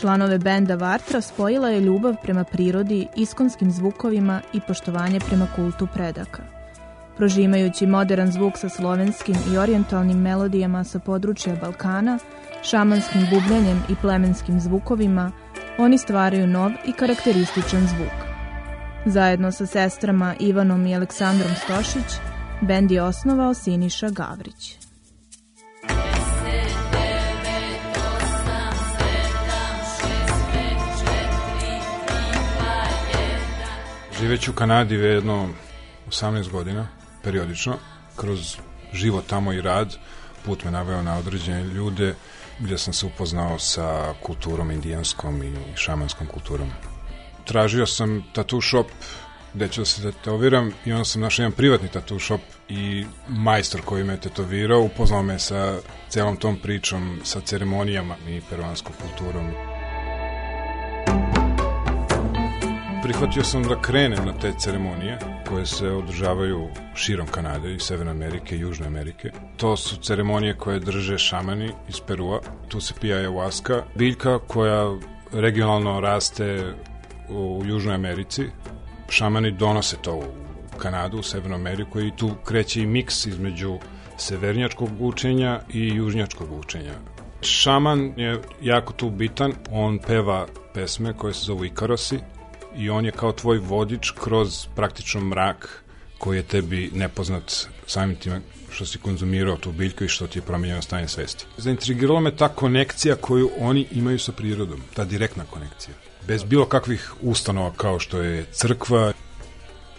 Članove benda Vartra spojila je ljubav prema prirodi, iskonskim zvukovima i poštovanje prema kultu predaka. Prožimajući modern zvuk sa slovenskim i orijentalnim melodijama sa područja Balkana, šamanskim bubljanjem i plemenskim zvukovima, oni stvaraju nov i karakterističan zvuk. Zajedno sa sestrama Ivanom i Aleksandrom Stošić, bend je osnovao Siniša Gavrić. Živeći u Kanadi jedno 18 godina, periodično, kroz život tamo i rad, put me naveo na određene ljude gdje sam se upoznao sa kulturom indijanskom i šamanskom kulturom. Tražio sam tattoo shop gde ću da se tetoviram i onda sam našao jedan privatni tattoo shop i majstor koji me tetovirao upoznao me sa celom tom pričom, sa ceremonijama i peruanskom kulturom. Prihvatio sam da krenem na te ceremonije koje se održavaju širom Kanade i Severne Amerike i Južne Amerike. To su ceremonije koje drže šamani iz Perua. Tu se pija ayahuasca, biljka koja regionalno raste u Južnoj Americi. Šamani donose to u Kanadu, u Severnu Ameriku i tu kreće i miks između severnjačkog učenja i južnjačkog učenja. Šaman je jako tu bitan, on peva pesme koje se zovu Ikarosi, i on je kao tvoj vodič kroz praktično mrak koji je tebi nepoznat samim tim što si konzumirao tu biljku i što ti je promenjeno stanje svesti. Zaintrigirala me ta konekcija koju oni imaju sa prirodom, ta direktna konekcija. Bez bilo kakvih ustanova kao što je crkva,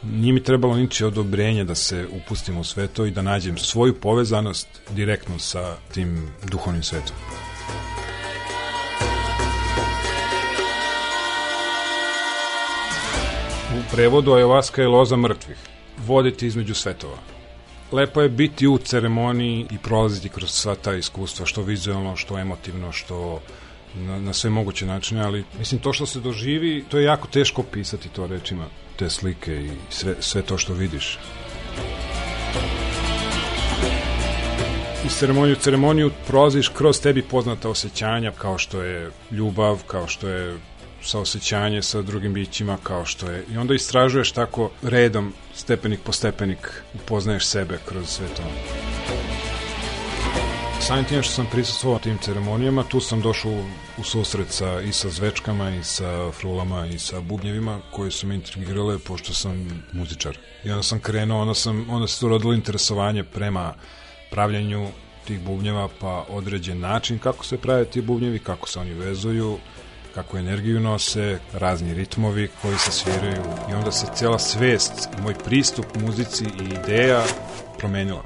nije mi trebalo ničije odobrenje da se upustim u sve to i da nađem svoju povezanost direktno sa tim duhovnim svetom. Prevodu ayahuasca je loza mrtvih, voditi između svetova. Lepo je biti u ceremoniji i prolaziti kroz sva ta iskustva, što vizualno, što emotivno, što na, na sve moguće načine, ali mislim to što se doživi, to je jako teško pisati to rečima, te slike i sve, sve to što vidiš. Iz ceremoniju ceremoniju prolaziš kroz tebi poznata osjećanja kao što je ljubav, kao što je saosećanje sa drugim bićima kao što je. I onda istražuješ tako redom stepenik po stepenik upoznaješ sebe kroz sve to. Samim tim što sam prisustvovao tim ceremonijama tu sam došao u, u susret sa, i sa zvečkama i sa frulama i sa bubnjevima koje su me intrigirale pošto sam muzičar. I onda sam krenuo onda, sam, onda se tu rodilo interesovanje prema pravljanju tih bubnjeva pa određen način kako se prave ti bubnjevi kako se oni vezuju kako energiju nose, razni ritmovi koji se sviraju i onda se cijela svest, moj pristup muzici i ideja promenila.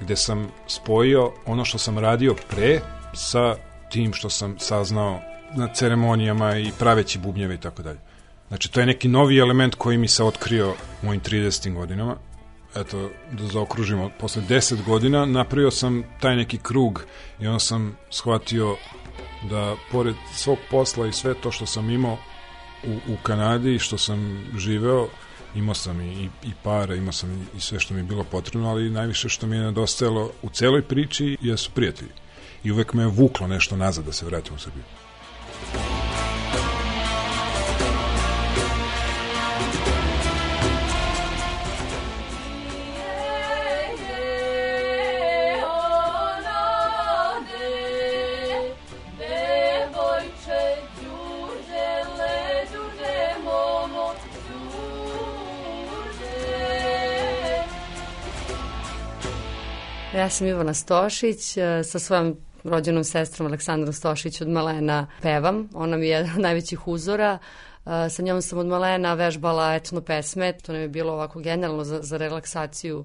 Gde sam spojio ono što sam radio pre sa tim što sam saznao na ceremonijama i praveći bubnjeve i tako dalje. Znači, to je neki novi element koji mi se otkrio u mojim 30. godinama. Eto, da zaokružimo, posle 10 godina napravio sam taj neki krug i onda sam shvatio da pored svog posla i sve to što sam imao u, u Kanadi i što sam živeo, imao sam i, i, i para, imao sam i, sve što mi je bilo potrebno, ali najviše što mi je nedostajalo u celoj priči jesu prijatelji. I uvek me je vuklo nešto nazad da se vratim u Srbiju. Ja sam Ivana Stošić, e, sa svojom rođenom sestrom Aleksandrom Stošić od malena pevam. Ona mi je jedan od najvećih uzora. E, sa njom sam od malena vežbala etno pesme. To nam je bilo ovako generalno za, za relaksaciju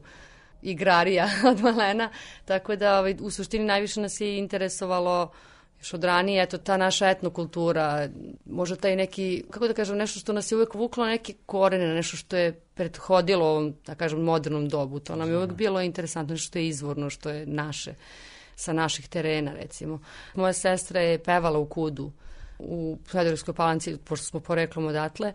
igrarija od malena. Tako da ovaj, u suštini najviše nas je interesovalo još od ranije, eto, ta naša etnokultura, možda taj neki, kako da kažem, nešto što nas je uvek vuklo na neke korene, nešto što je prethodilo ovom, da kažem, modernom dobu. To nam je uvek bilo interesantno, nešto što je izvorno, što je naše, sa naših terena, recimo. Moja sestra je pevala u Kudu, u Federovskoj palanci, pošto smo poreklom odatle,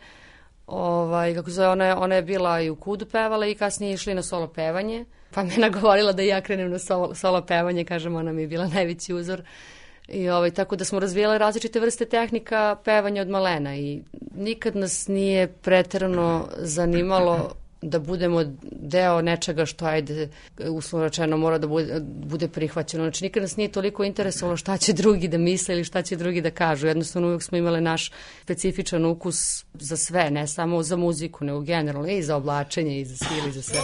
ovaj, kako zove, ona je, ona je bila i u Kudu pevala i kasnije išli na solo pevanje, pa me nagovorila da ja krenem na solo, solo pevanje, kažem, ona mi je bila najveći uzor I ovaj, tako da smo razvijale različite vrste tehnika pevanja od malena i nikad nas nije preterano zanimalo da budemo deo nečega što ajde uslovno rečeno mora da bude, bude prihvaćeno. Znači nikad nas nije toliko interesovalo šta će drugi da misle ili šta će drugi da kažu. Jednostavno uvijek smo imali naš specifičan ukus za sve, ne samo za muziku, nego generalno i za oblačenje i za stil i za sve.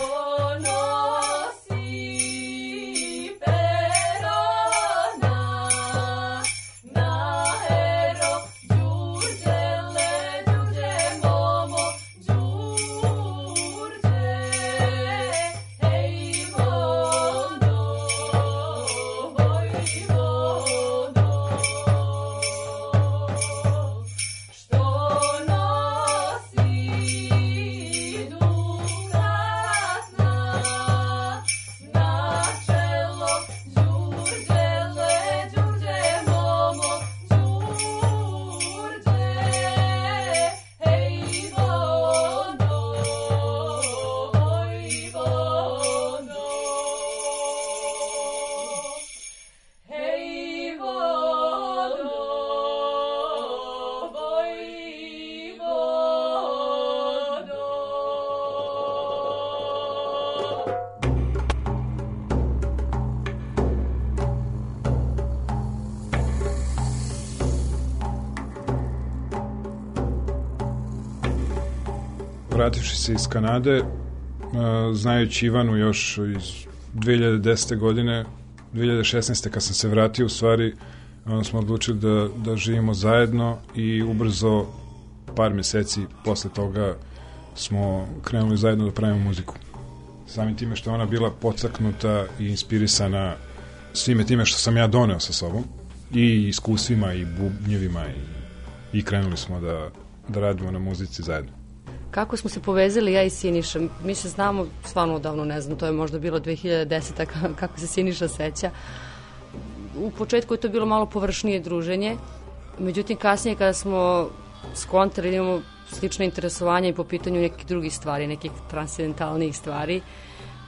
Vrativši se iz Kanade, znajući Ivanu još iz 2010. godine, 2016. kad sam se vratio u stvari, onda smo odlučili da, da živimo zajedno i ubrzo par meseci posle toga smo krenuli zajedno da pravimo muziku. Samim time što ona bila podsaknuta i inspirisana svime time što sam ja doneo sa sobom i iskustvima i bubnjevima i, i krenuli smo da, da radimo na muzici zajedno. Kako smo se povezali ja i Siniša? Mi se znamo stvarno odavno, ne znam, to je možda bilo 2010. kako se Siniša seća. U početku je to bilo malo površnije druženje, međutim kasnije kada smo skontali da imamo slično interesovanje i po pitanju nekih drugih stvari, nekih transcendentalnih stvari,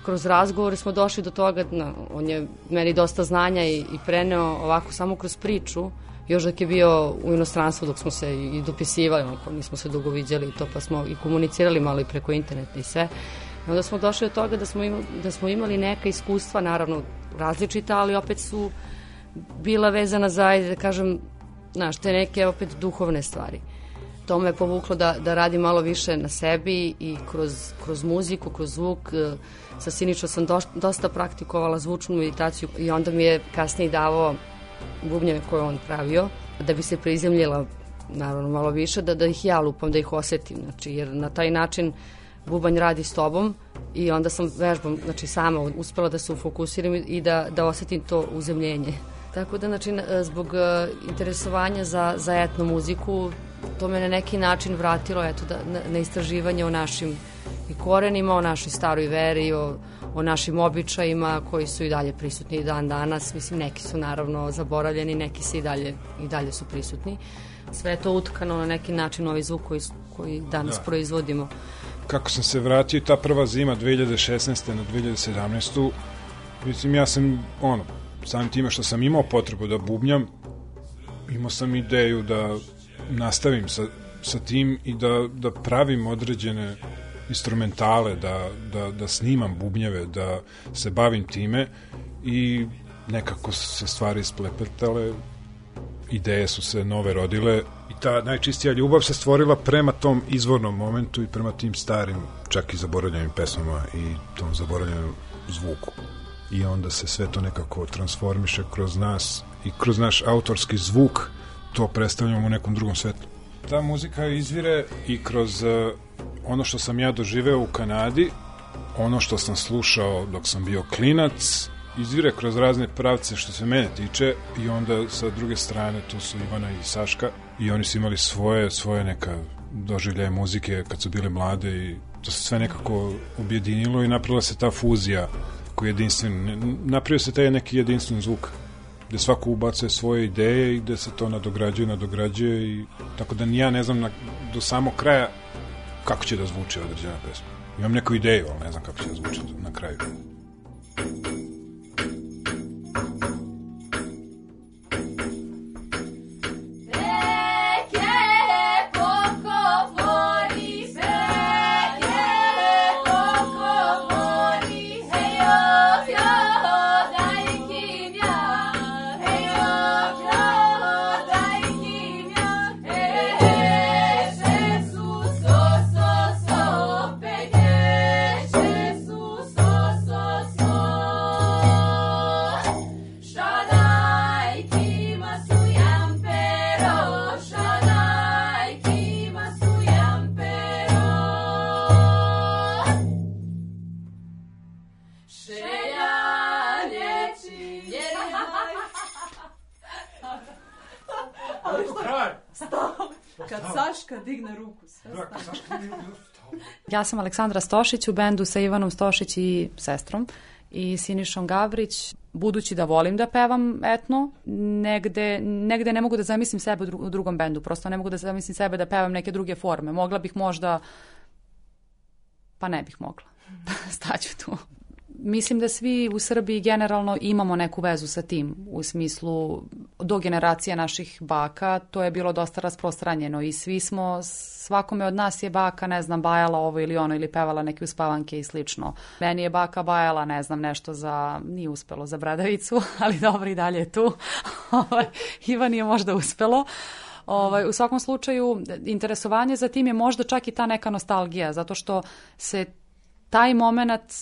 kroz razgovore smo došli do toga, no, on je meni dosta znanja i, i preneo ovako samo kroz priču, još dok je bio u inostranstvu dok smo se i dopisivali, onako nismo se dugo viđali i to pa smo i komunicirali malo i preko interneta i sve. I onda smo došli do toga da smo, imali, da smo imali neka iskustva, naravno različita, ali opet su bila vezana za, da kažem, znaš, te neke opet duhovne stvari. To me je povuklo da, da radim malo više na sebi i kroz, kroz muziku, kroz zvuk. Sa Siničom sam dosta praktikovala zvučnu meditaciju i onda mi je kasnije davao bubnjeve koje on pravio, da bi se prizemljila naravno malo više, da, da ih ja lupam, da ih osetim, znači, jer na taj način bubanj radi s tobom i onda sam vežbom, znači sama uspela da se ufokusiram i da, da osetim to uzemljenje. Tako da, znači, zbog e, interesovanja za, za etno muziku, to me na neki način vratilo eto, da, na, na istraživanje o našim i korenima, o našoj staroj veri, o, o našim običajima koji su i dalje prisutni i dan danas. Mislim, neki su naravno zaboravljeni, neki se i dalje, i dalje su prisutni. Sve je to utkano na neki način ovaj zvuk koji, koji danas da. proizvodimo. Kako sam se vratio ta prva zima 2016. na 2017. Mislim, ja sam, ono, samim time što sam imao potrebu da bubnjam, imao sam ideju da nastavim sa, sa tim i da, da pravim određene instrumentale, da, da, da snimam bubnjeve, da se bavim time i nekako su se stvari isplepetale, ideje su se nove rodile i ta najčistija ljubav se stvorila prema tom izvornom momentu i prema tim starim, čak i zaboravljenim pesmama i tom zaboravljenom zvuku. i onda se sve to nekako transformiše kroz nas i kroz naš autorski zvuk to predstavljamo u nekom drugom svetlu. Ta muzika izvire i kroz ono što sam ja doživeo u Kanadi, ono što sam slušao dok sam bio klinac, izvire kroz razne pravce što se mene tiče i onda sa druge strane tu su Ivana i Saška i oni su imali svoje, svoje neka doživljaje muzike kad su bile mlade i to se sve nekako objedinilo i napravila se ta fuzija koji je jedinstven. Napravio se taj neki jedinstven zvuk gde svako ubacuje svoje ideje i gde se to nadograđuje, nadograđuje i tako da ni ja ne znam na, do samog kraja kako će da zvuči određena pesma. Imam neku ideju, ali ne znam kako će da zvuči na kraju. Ja sam Aleksandra Stošić u bendu sa Ivanom Stošić i sestrom i Sinišom Gavrić. Budući da volim da pevam etno, negde, negde ne mogu da zamislim sebe u drugom bendu. Prosto ne mogu da zamislim sebe da pevam neke druge forme. Mogla bih možda, pa ne bih mogla. Staću tu mislim da svi u Srbiji generalno imamo neku vezu sa tim u smislu do generacije naših baka to je bilo dosta rasprostranjeno i svi smo svakome od nas je baka ne znam bajala ovo ili ono ili pevala neke uspavanke i slično. Meni je baka bajala ne znam nešto za nije uspelo za bradavicu, ali dobro i dalje je tu. Ovaj, Ivan je možda uspelo. Ovaj, u svakom slučaju, interesovanje za tim je možda čak i ta neka nostalgija, zato što se taj moment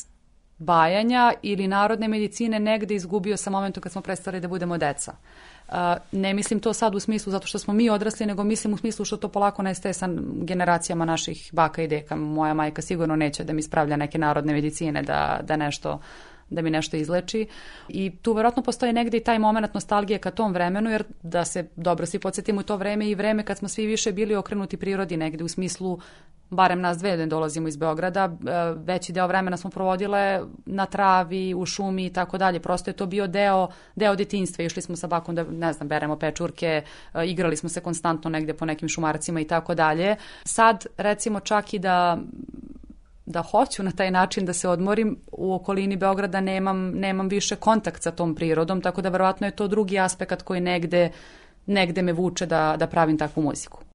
bajanja ili narodne medicine negde izgubio sa momentu kad smo prestali da budemo deca. Uh, ne mislim to sad u smislu zato što smo mi odrasli, nego mislim u smislu što to polako nestaje sa generacijama naših baka i deka. Moja majka sigurno neće da mi spravlja neke narodne medicine, da, da nešto da mi nešto izleči i tu verovatno postoji negde i taj moment nostalgije ka tom vremenu jer da se dobro svi podsjetimo u to vreme i vreme kad smo svi više bili okrenuti prirodi negde u smislu barem nas dve ne dolazimo iz Beograda, e, veći deo vremena smo provodile na travi, u šumi i tako dalje. Prosto je to bio deo, deo detinjstva. Išli smo sa bakom da, ne znam, beremo pečurke, e, igrali smo se konstantno negde po nekim šumarcima i tako dalje. Sad, recimo, čak i da da hoću na taj način da se odmorim, u okolini Beograda nemam, nemam više kontakt sa tom prirodom, tako da verovatno je to drugi aspekt koji negde, negde me vuče da, da pravim takvu muziku.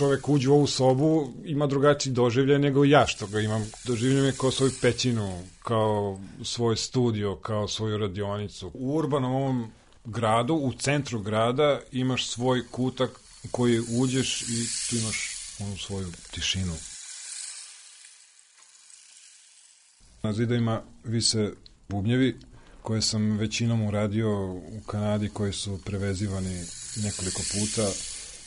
Čovek uđe u ovu sobu, ima drugačiji doživljaj nego ja što ga imam. Doživljam je kao svoju pećinu, kao svoj studio, kao svoju radionicu. U urbanom ovom gradu, u centru grada imaš svoj kutak koji uđeš i tu imaš onu svoju tišinu. Na zidajima vise bubnjevi koje sam većinom uradio u Kanadi koji su prevezivani nekoliko puta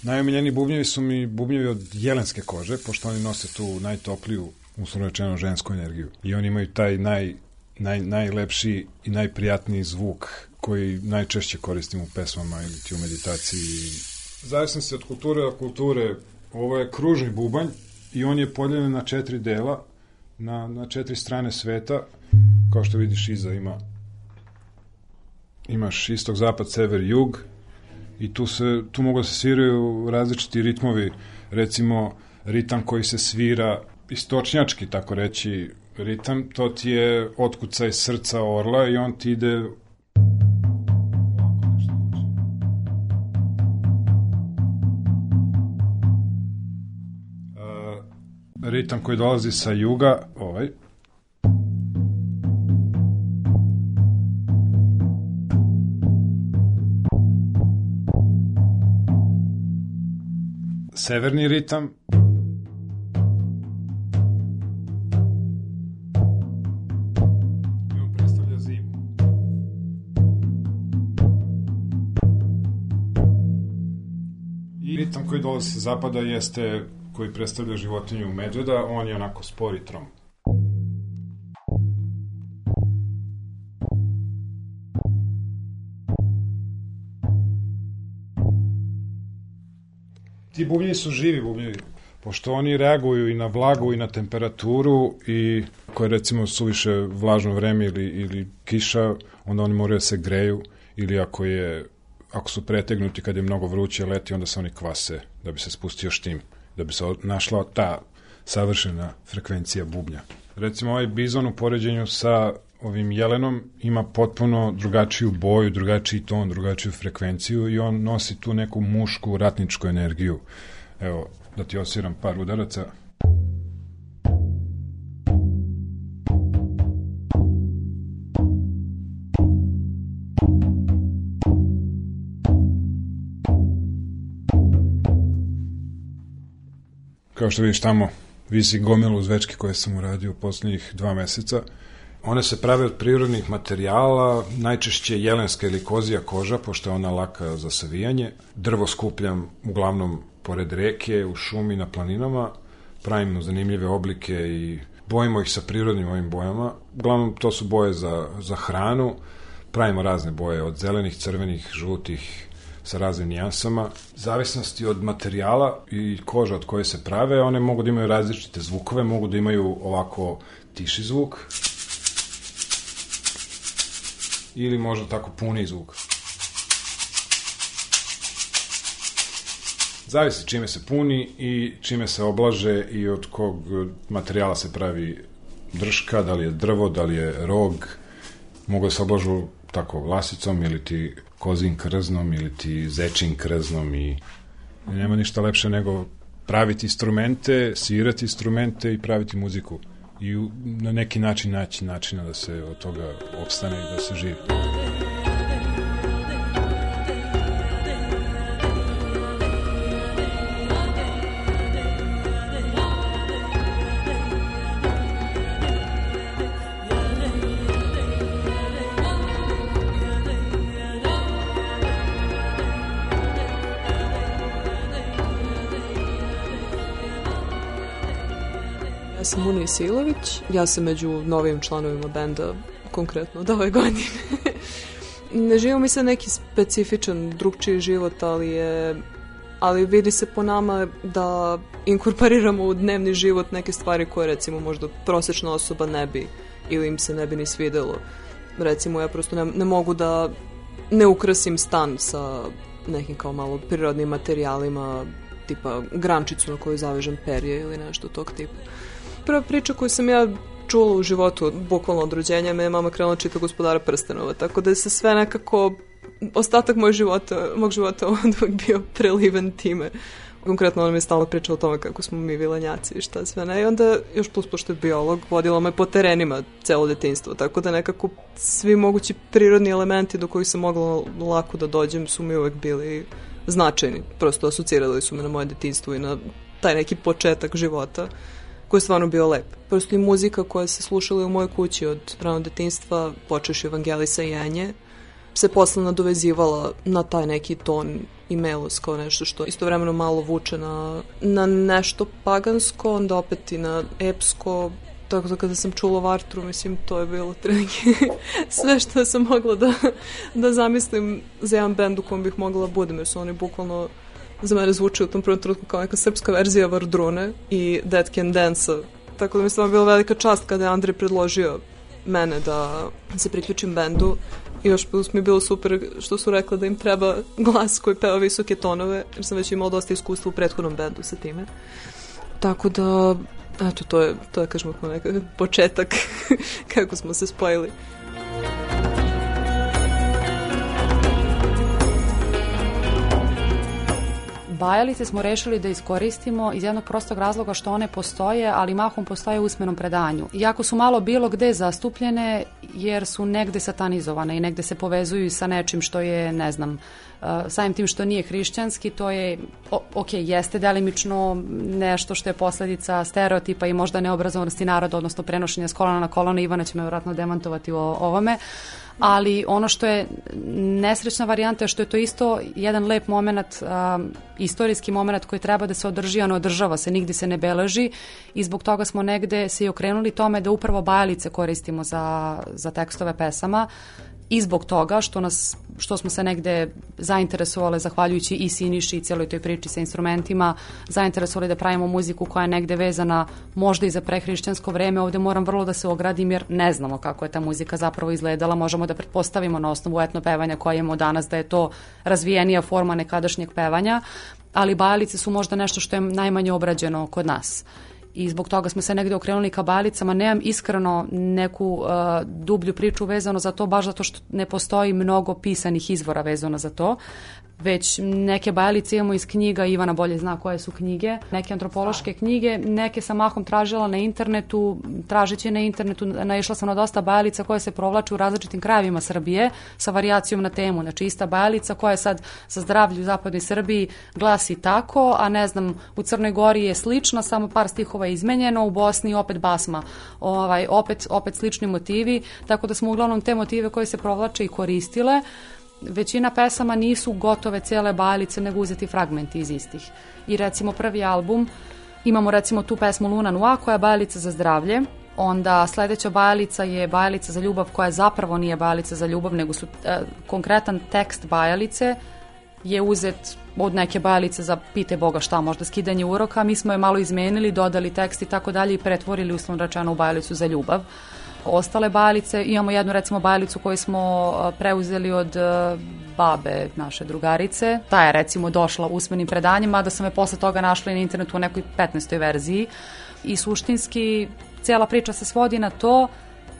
Najomiljeni bubnjevi su mi bubnjevi od jelenske kože, pošto oni nose tu najtopliju, uslovno rečeno, žensku energiju. I oni imaju taj naj, naj, najlepši i najprijatniji zvuk koji najčešće koristim u pesmama ili ti u meditaciji. Zavisno se od kulture do kulture. Ovo je kružni bubanj i on je podeljen na četiri dela, na, na četiri strane sveta. Kao što vidiš iza ima imaš istok, zapad, sever, jug i tu, se, tu mogu da se sviraju različiti ritmovi, recimo ritam koji se svira istočnjački, tako reći, ritam, to ti je otkucaj srca orla i on ti ide ritam koji dolazi sa juga, ovaj, severni ritam. Ritam koji dolazi sa zapada jeste koji predstavlja životinju medveda, on je onako spor i trom. Ti bubnjevi su živi bubnjevi, pošto oni reaguju i na vlagu i na temperaturu i koje recimo suviše vlažno vreme ili, ili kiša, onda oni moraju da se greju ili ako je ako su pretegnuti kad je mnogo vruće leti, onda se oni kvase da bi se spustio štim, da bi se našla ta savršena frekvencija bubnja. Recimo ovaj bizon u poređenju sa ovim jelenom ima potpuno drugačiju boju, drugačiji ton, drugačiju frekvenciju i on nosi tu neku mušku ratničku energiju. Evo, da ti osiram par udaraca. Kao što vidiš tamo, visi gomilu zvečke koje sam uradio u poslednjih dva meseca. One se prave od prirodnih materijala, najčešće jelenska ili kozija koža, pošto je ona laka za savijanje. Drvo skupljam uglavnom pored reke, u šumi, na planinama. Pravimo zanimljive oblike i bojimo ih sa prirodnim ovim bojama. Uglavnom to su boje za, za hranu. Pravimo razne boje od zelenih, crvenih, žutih, sa raznim nijansama. Zavisnosti od materijala i koža od koje se prave, one mogu da imaju različite zvukove, mogu da imaju ovako tiši zvuk ili možda tako puni zvuk. Zavisi čime se puni i čime se oblaže i od kog materijala se pravi drška, da li je drvo, da li je rog, mogu da se oblažu tako vlasicom ili ti kozin krznom ili ti zečin krznom i nema ništa lepše nego praviti instrumente, svirati instrumente i praviti muziku i na neki način naći načina da se od toga opstane i da se živi. Sam Unija Silović, ja sam među novim članovima benda konkretno od ove godine. ne živimo mi se neki specifičan drugčiji život, ali je ali vidi se po nama da inkorporiramo u dnevni život neke stvari koje recimo možda prosečna osoba ne bi ili im se ne bi ni svidelo. Recimo ja prosto ne, ne mogu da ne ukrasim stan sa nekim kao malo prirodnim materijalima tipa grančicu na koju zavežem perje ili nešto tog tipa prva priča koju sam ja čula u životu, bukvalno od rođenja, me je mama krenula čita gospodara prstenova, tako da se sve nekako, ostatak moj života, mog života od uvijek bio preliven time. Konkretno ona mi je stalno pričala o tome kako smo mi vilanjaci i šta sve ne. I onda, još plus pošto je biolog, vodila me po terenima celo detinstvo, tako da nekako svi mogući prirodni elementi do kojih sam mogla lako da dođem su mi uvek bili značajni. Prosto asocirali su me na moje detinstvo i na taj neki početak života koji je stvarno bio lep. Prosto i muzika koja se slušala u mojoj kući od ranog detinstva, počeš Evangelisa i Enje, se posle nadovezivala na taj neki ton i melos kao nešto što istovremeno malo vuče na, na nešto pagansko, onda opet i na epsko, tako da kada sam čula Vartru, mislim, to je bilo trenutno sve što sam mogla da, da zamislim za jedan bend u kom bih mogla da budem, jer su oni bukvalno za mene zvuči u tom prvom trenutku kao neka srpska verzija Vardrune i Dead Can Dance-a. Tako da mi stvarno bila velika čast kada je Andrej predložio mene da se priključim bendu i još plus mi je bilo super što su rekla da im treba glas koji peva visoke tonove, jer sam već imala dosta iskustva u prethodnom bendu sa time. Tako da, eto, to je, to je kažemo, neka početak kako smo se spojili. Bajalice smo rešili da iskoristimo iz jednog prostog razloga što one postoje, ali mahom postoje u usmenom predanju. Iako su malo bilo gde zastupljene jer su negde satanizovane i negde se povezuju sa nečim što je, ne znam, uh, samim tim što nije hrišćanski, to je, ok, jeste delimično nešto što je posledica stereotipa i možda neobrazovanosti naroda, odnosno prenošenja s kolona na kolona, Ivana će me vratno demantovati o ovome, ali ono što je nesrećna varijanta je što je to isto jedan lep moment, um, istorijski moment koji treba da se održi, ne održava se, nigde se ne beleži i zbog toga smo negde se i okrenuli tome da upravo bajalice koristimo za, za tekstove pesama, i zbog toga što, nas, što smo se negde zainteresovali, zahvaljujući i Siniši i cijeloj toj priči sa instrumentima, zainteresovali da pravimo muziku koja je negde vezana možda i za prehrišćansko vreme. Ovde moram vrlo da se ogradim jer ne znamo kako je ta muzika zapravo izgledala. Možemo da pretpostavimo na osnovu etno pevanja koje imamo danas da je to razvijenija forma nekadašnjeg pevanja, ali bajalice su možda nešto što je najmanje obrađeno kod nas i zbog toga smo se negde okrenuli ka balicama. Nemam iskreno neku uh, dublju priču vezano za to, baš zato što ne postoji mnogo pisanih izvora vezano za to već neke bajalice imamo iz knjiga, Ivana bolje zna koje su knjige, neke antropološke knjige, neke sam mahom tražila na internetu, tražeći na internetu, naišla sam na dosta bajalica koje se provlače u različitim krajevima Srbije sa varijacijom na temu, znači ista bajalica koja je sad sa zdravlju u zapadnoj Srbiji glasi tako, a ne znam, u Crnoj Gori je slična, samo par stihova je izmenjeno, u Bosni opet basma, ovaj, opet, opet slični motivi, tako da smo uglavnom te motive koje se provlače i koristile, većina pesama nisu gotove cele bajalice, nego uzeti fragmenti iz istih. I recimo prvi album, imamo recimo tu pesmu Luna Nua koja je bajalica za zdravlje, onda sledeća bajalica je bajalica za ljubav koja zapravo nije bajalica za ljubav, nego su e, konkretan tekst bajalice je uzet od neke bajalice za pite Boga šta, možda skidanje uroka, mi smo je malo izmenili, dodali tekst i tako dalje i pretvorili uslovno rečeno u bajalicu za ljubav ostale bajalice. Imamo jednu recimo bajalicu koju smo preuzeli od babe naše drugarice. Ta je recimo došla usmenim predanjima, da sam je posle toga našla na internetu u nekoj 15. verziji. I suštinski cijela priča se svodi na to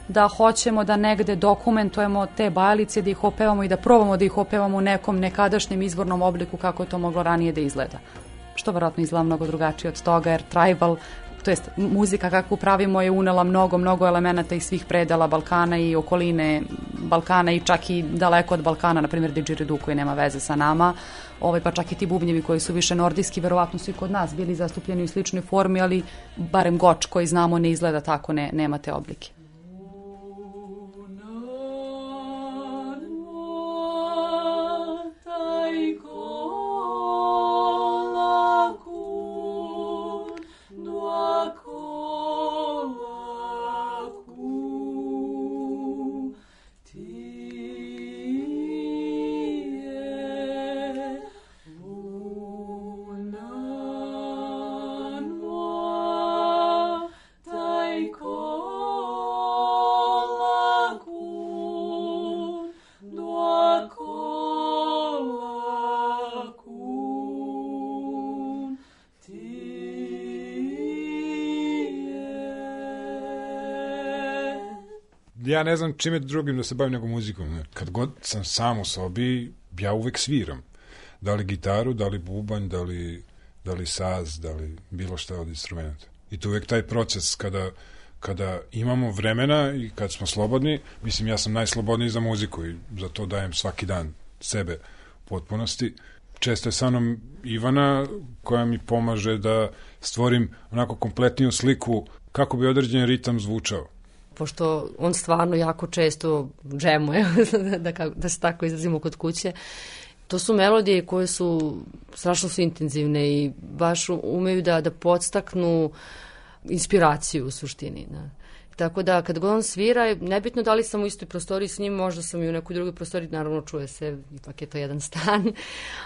da hoćemo da negde dokumentujemo te bajalice, da ih opevamo i da probamo da ih opevamo u nekom nekadašnjem izvornom obliku kako je to moglo ranije da izgleda što verovatno izgleda mnogo drugačije od toga, jer tribal to jest muzika kakvu pravimo je unela mnogo, mnogo elemenata iz svih predela Balkana i okoline Balkana i čak i daleko od Balkana, na primjer didgeridoo koji nema veze sa nama, ovaj, pa čak i ti bubnjevi koji su više nordijski, verovatno su i kod nas bili zastupljeni u sličnoj formi, ali barem goč koji znamo ne izgleda tako, ne, nema te oblike. Ja ne znam čime drugim da se bavim nego muzikom. Kad god sam sam u sobi, ja uvek sviram. Da li gitaru, da li bubanj, da li, da li saz, da li bilo šta od instrumenta. I to uvek taj proces kada, kada imamo vremena i kad smo slobodni, mislim ja sam najslobodniji za muziku i za to dajem svaki dan sebe u potpunosti. Često je sa mnom Ivana koja mi pomaže da stvorim onako kompletniju sliku kako bi određen ritam zvučao pošto on stvarno jako često džemuje, da, da se tako izrazimo kod kuće, to su melodije koje su strašno su intenzivne i baš umeju da, da podstaknu inspiraciju u suštini. Da. Tako da kad god on svira, nebitno da li sam u istoj prostoriji s njim, možda sam i u nekoj drugoj prostoriji, naravno čuje se, ipak je to jedan stan.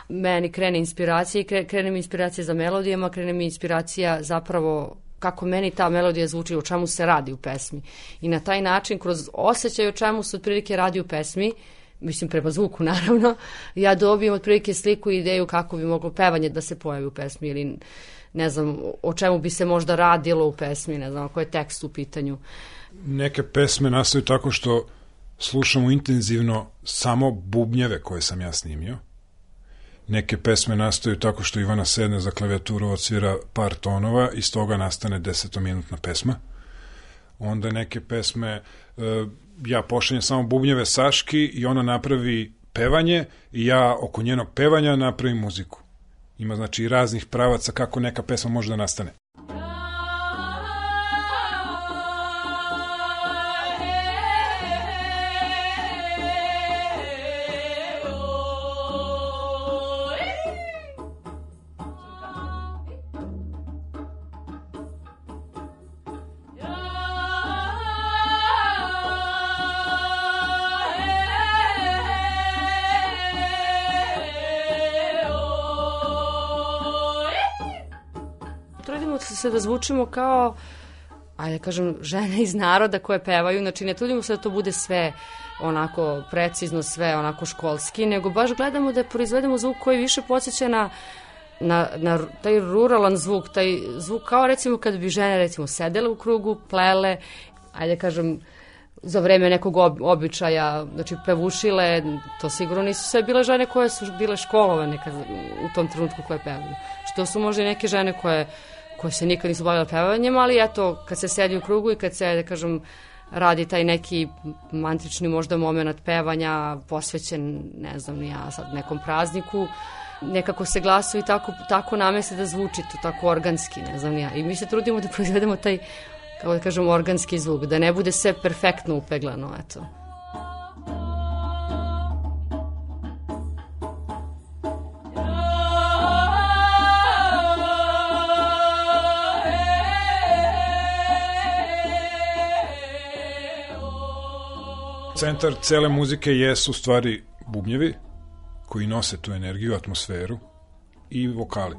Meni krene inspiracija i krene mi inspiracija za melodijama, krene mi inspiracija zapravo kako meni ta melodija zvuči, o čemu se radi u pesmi. I na taj način, kroz osjećaj o čemu se otprilike radi u pesmi, mislim prema zvuku naravno, ja dobijem otprilike sliku i ideju kako bi moglo pevanje da se pojavi u pesmi ili ne znam o čemu bi se možda radilo u pesmi, ne znam ako je tekst u pitanju. Neke pesme nastaju tako što slušamo intenzivno samo bubnjeve koje sam ja snimio neke pesme nastaju tako što Ivana sedne za klavijaturu, odsvira par tonova i iz toga nastane desetominutna pesma. onda neke pesme e, ja pošaljem samo bubnjeve Saški i ona napravi pevanje i ja oko njenog pevanja napravim muziku. Ima znači raznih pravaca kako neka pesma može da nastane. Se da zvučimo kao ajde kažem, žene iz naroda koje pevaju, znači ne trudimo se da to bude sve onako precizno, sve onako školski, nego baš gledamo da proizvedemo zvuk koji više podsjeća na na, na taj ruralan zvuk, taj zvuk kao recimo kad bi žene recimo sedele u krugu, plele, ajde kažem, za vreme nekog ob, običaja, znači pevušile, to sigurno nisu sve bile žene koje su bile školovane kad, u tom trenutku koje pevaju. Što su možda i neke žene koje koje se nikad nisu bavile pevanjem, ali eto, kad se sedi u krugu i kad se, da kažem, radi taj neki mantrični možda moment pevanja posvećen, ne znam ni ja, sad nekom prazniku, nekako se glasovi tako, tako namese da zvuči to tako organski, ne znam ni ja. I mi se trudimo da proizvedemo taj, kako da kažem, organski zvuk, da ne bude sve perfektno upeglano, eto. Centar cele muzike jesu stvari bubnjevi koji nose tu energiju, atmosferu i vokali.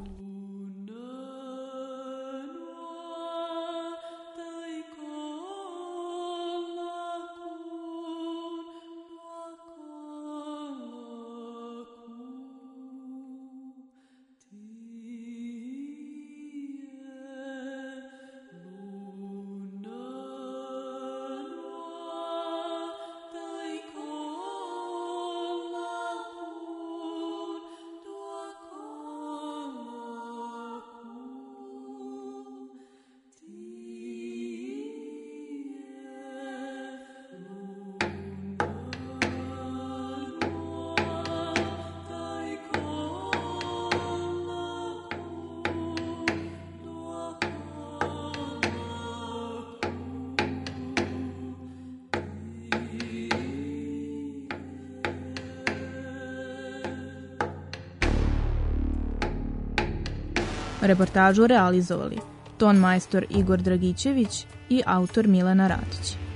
Reportažu realizovali ton majstor Igor Dragićević i autor Milana Ratić.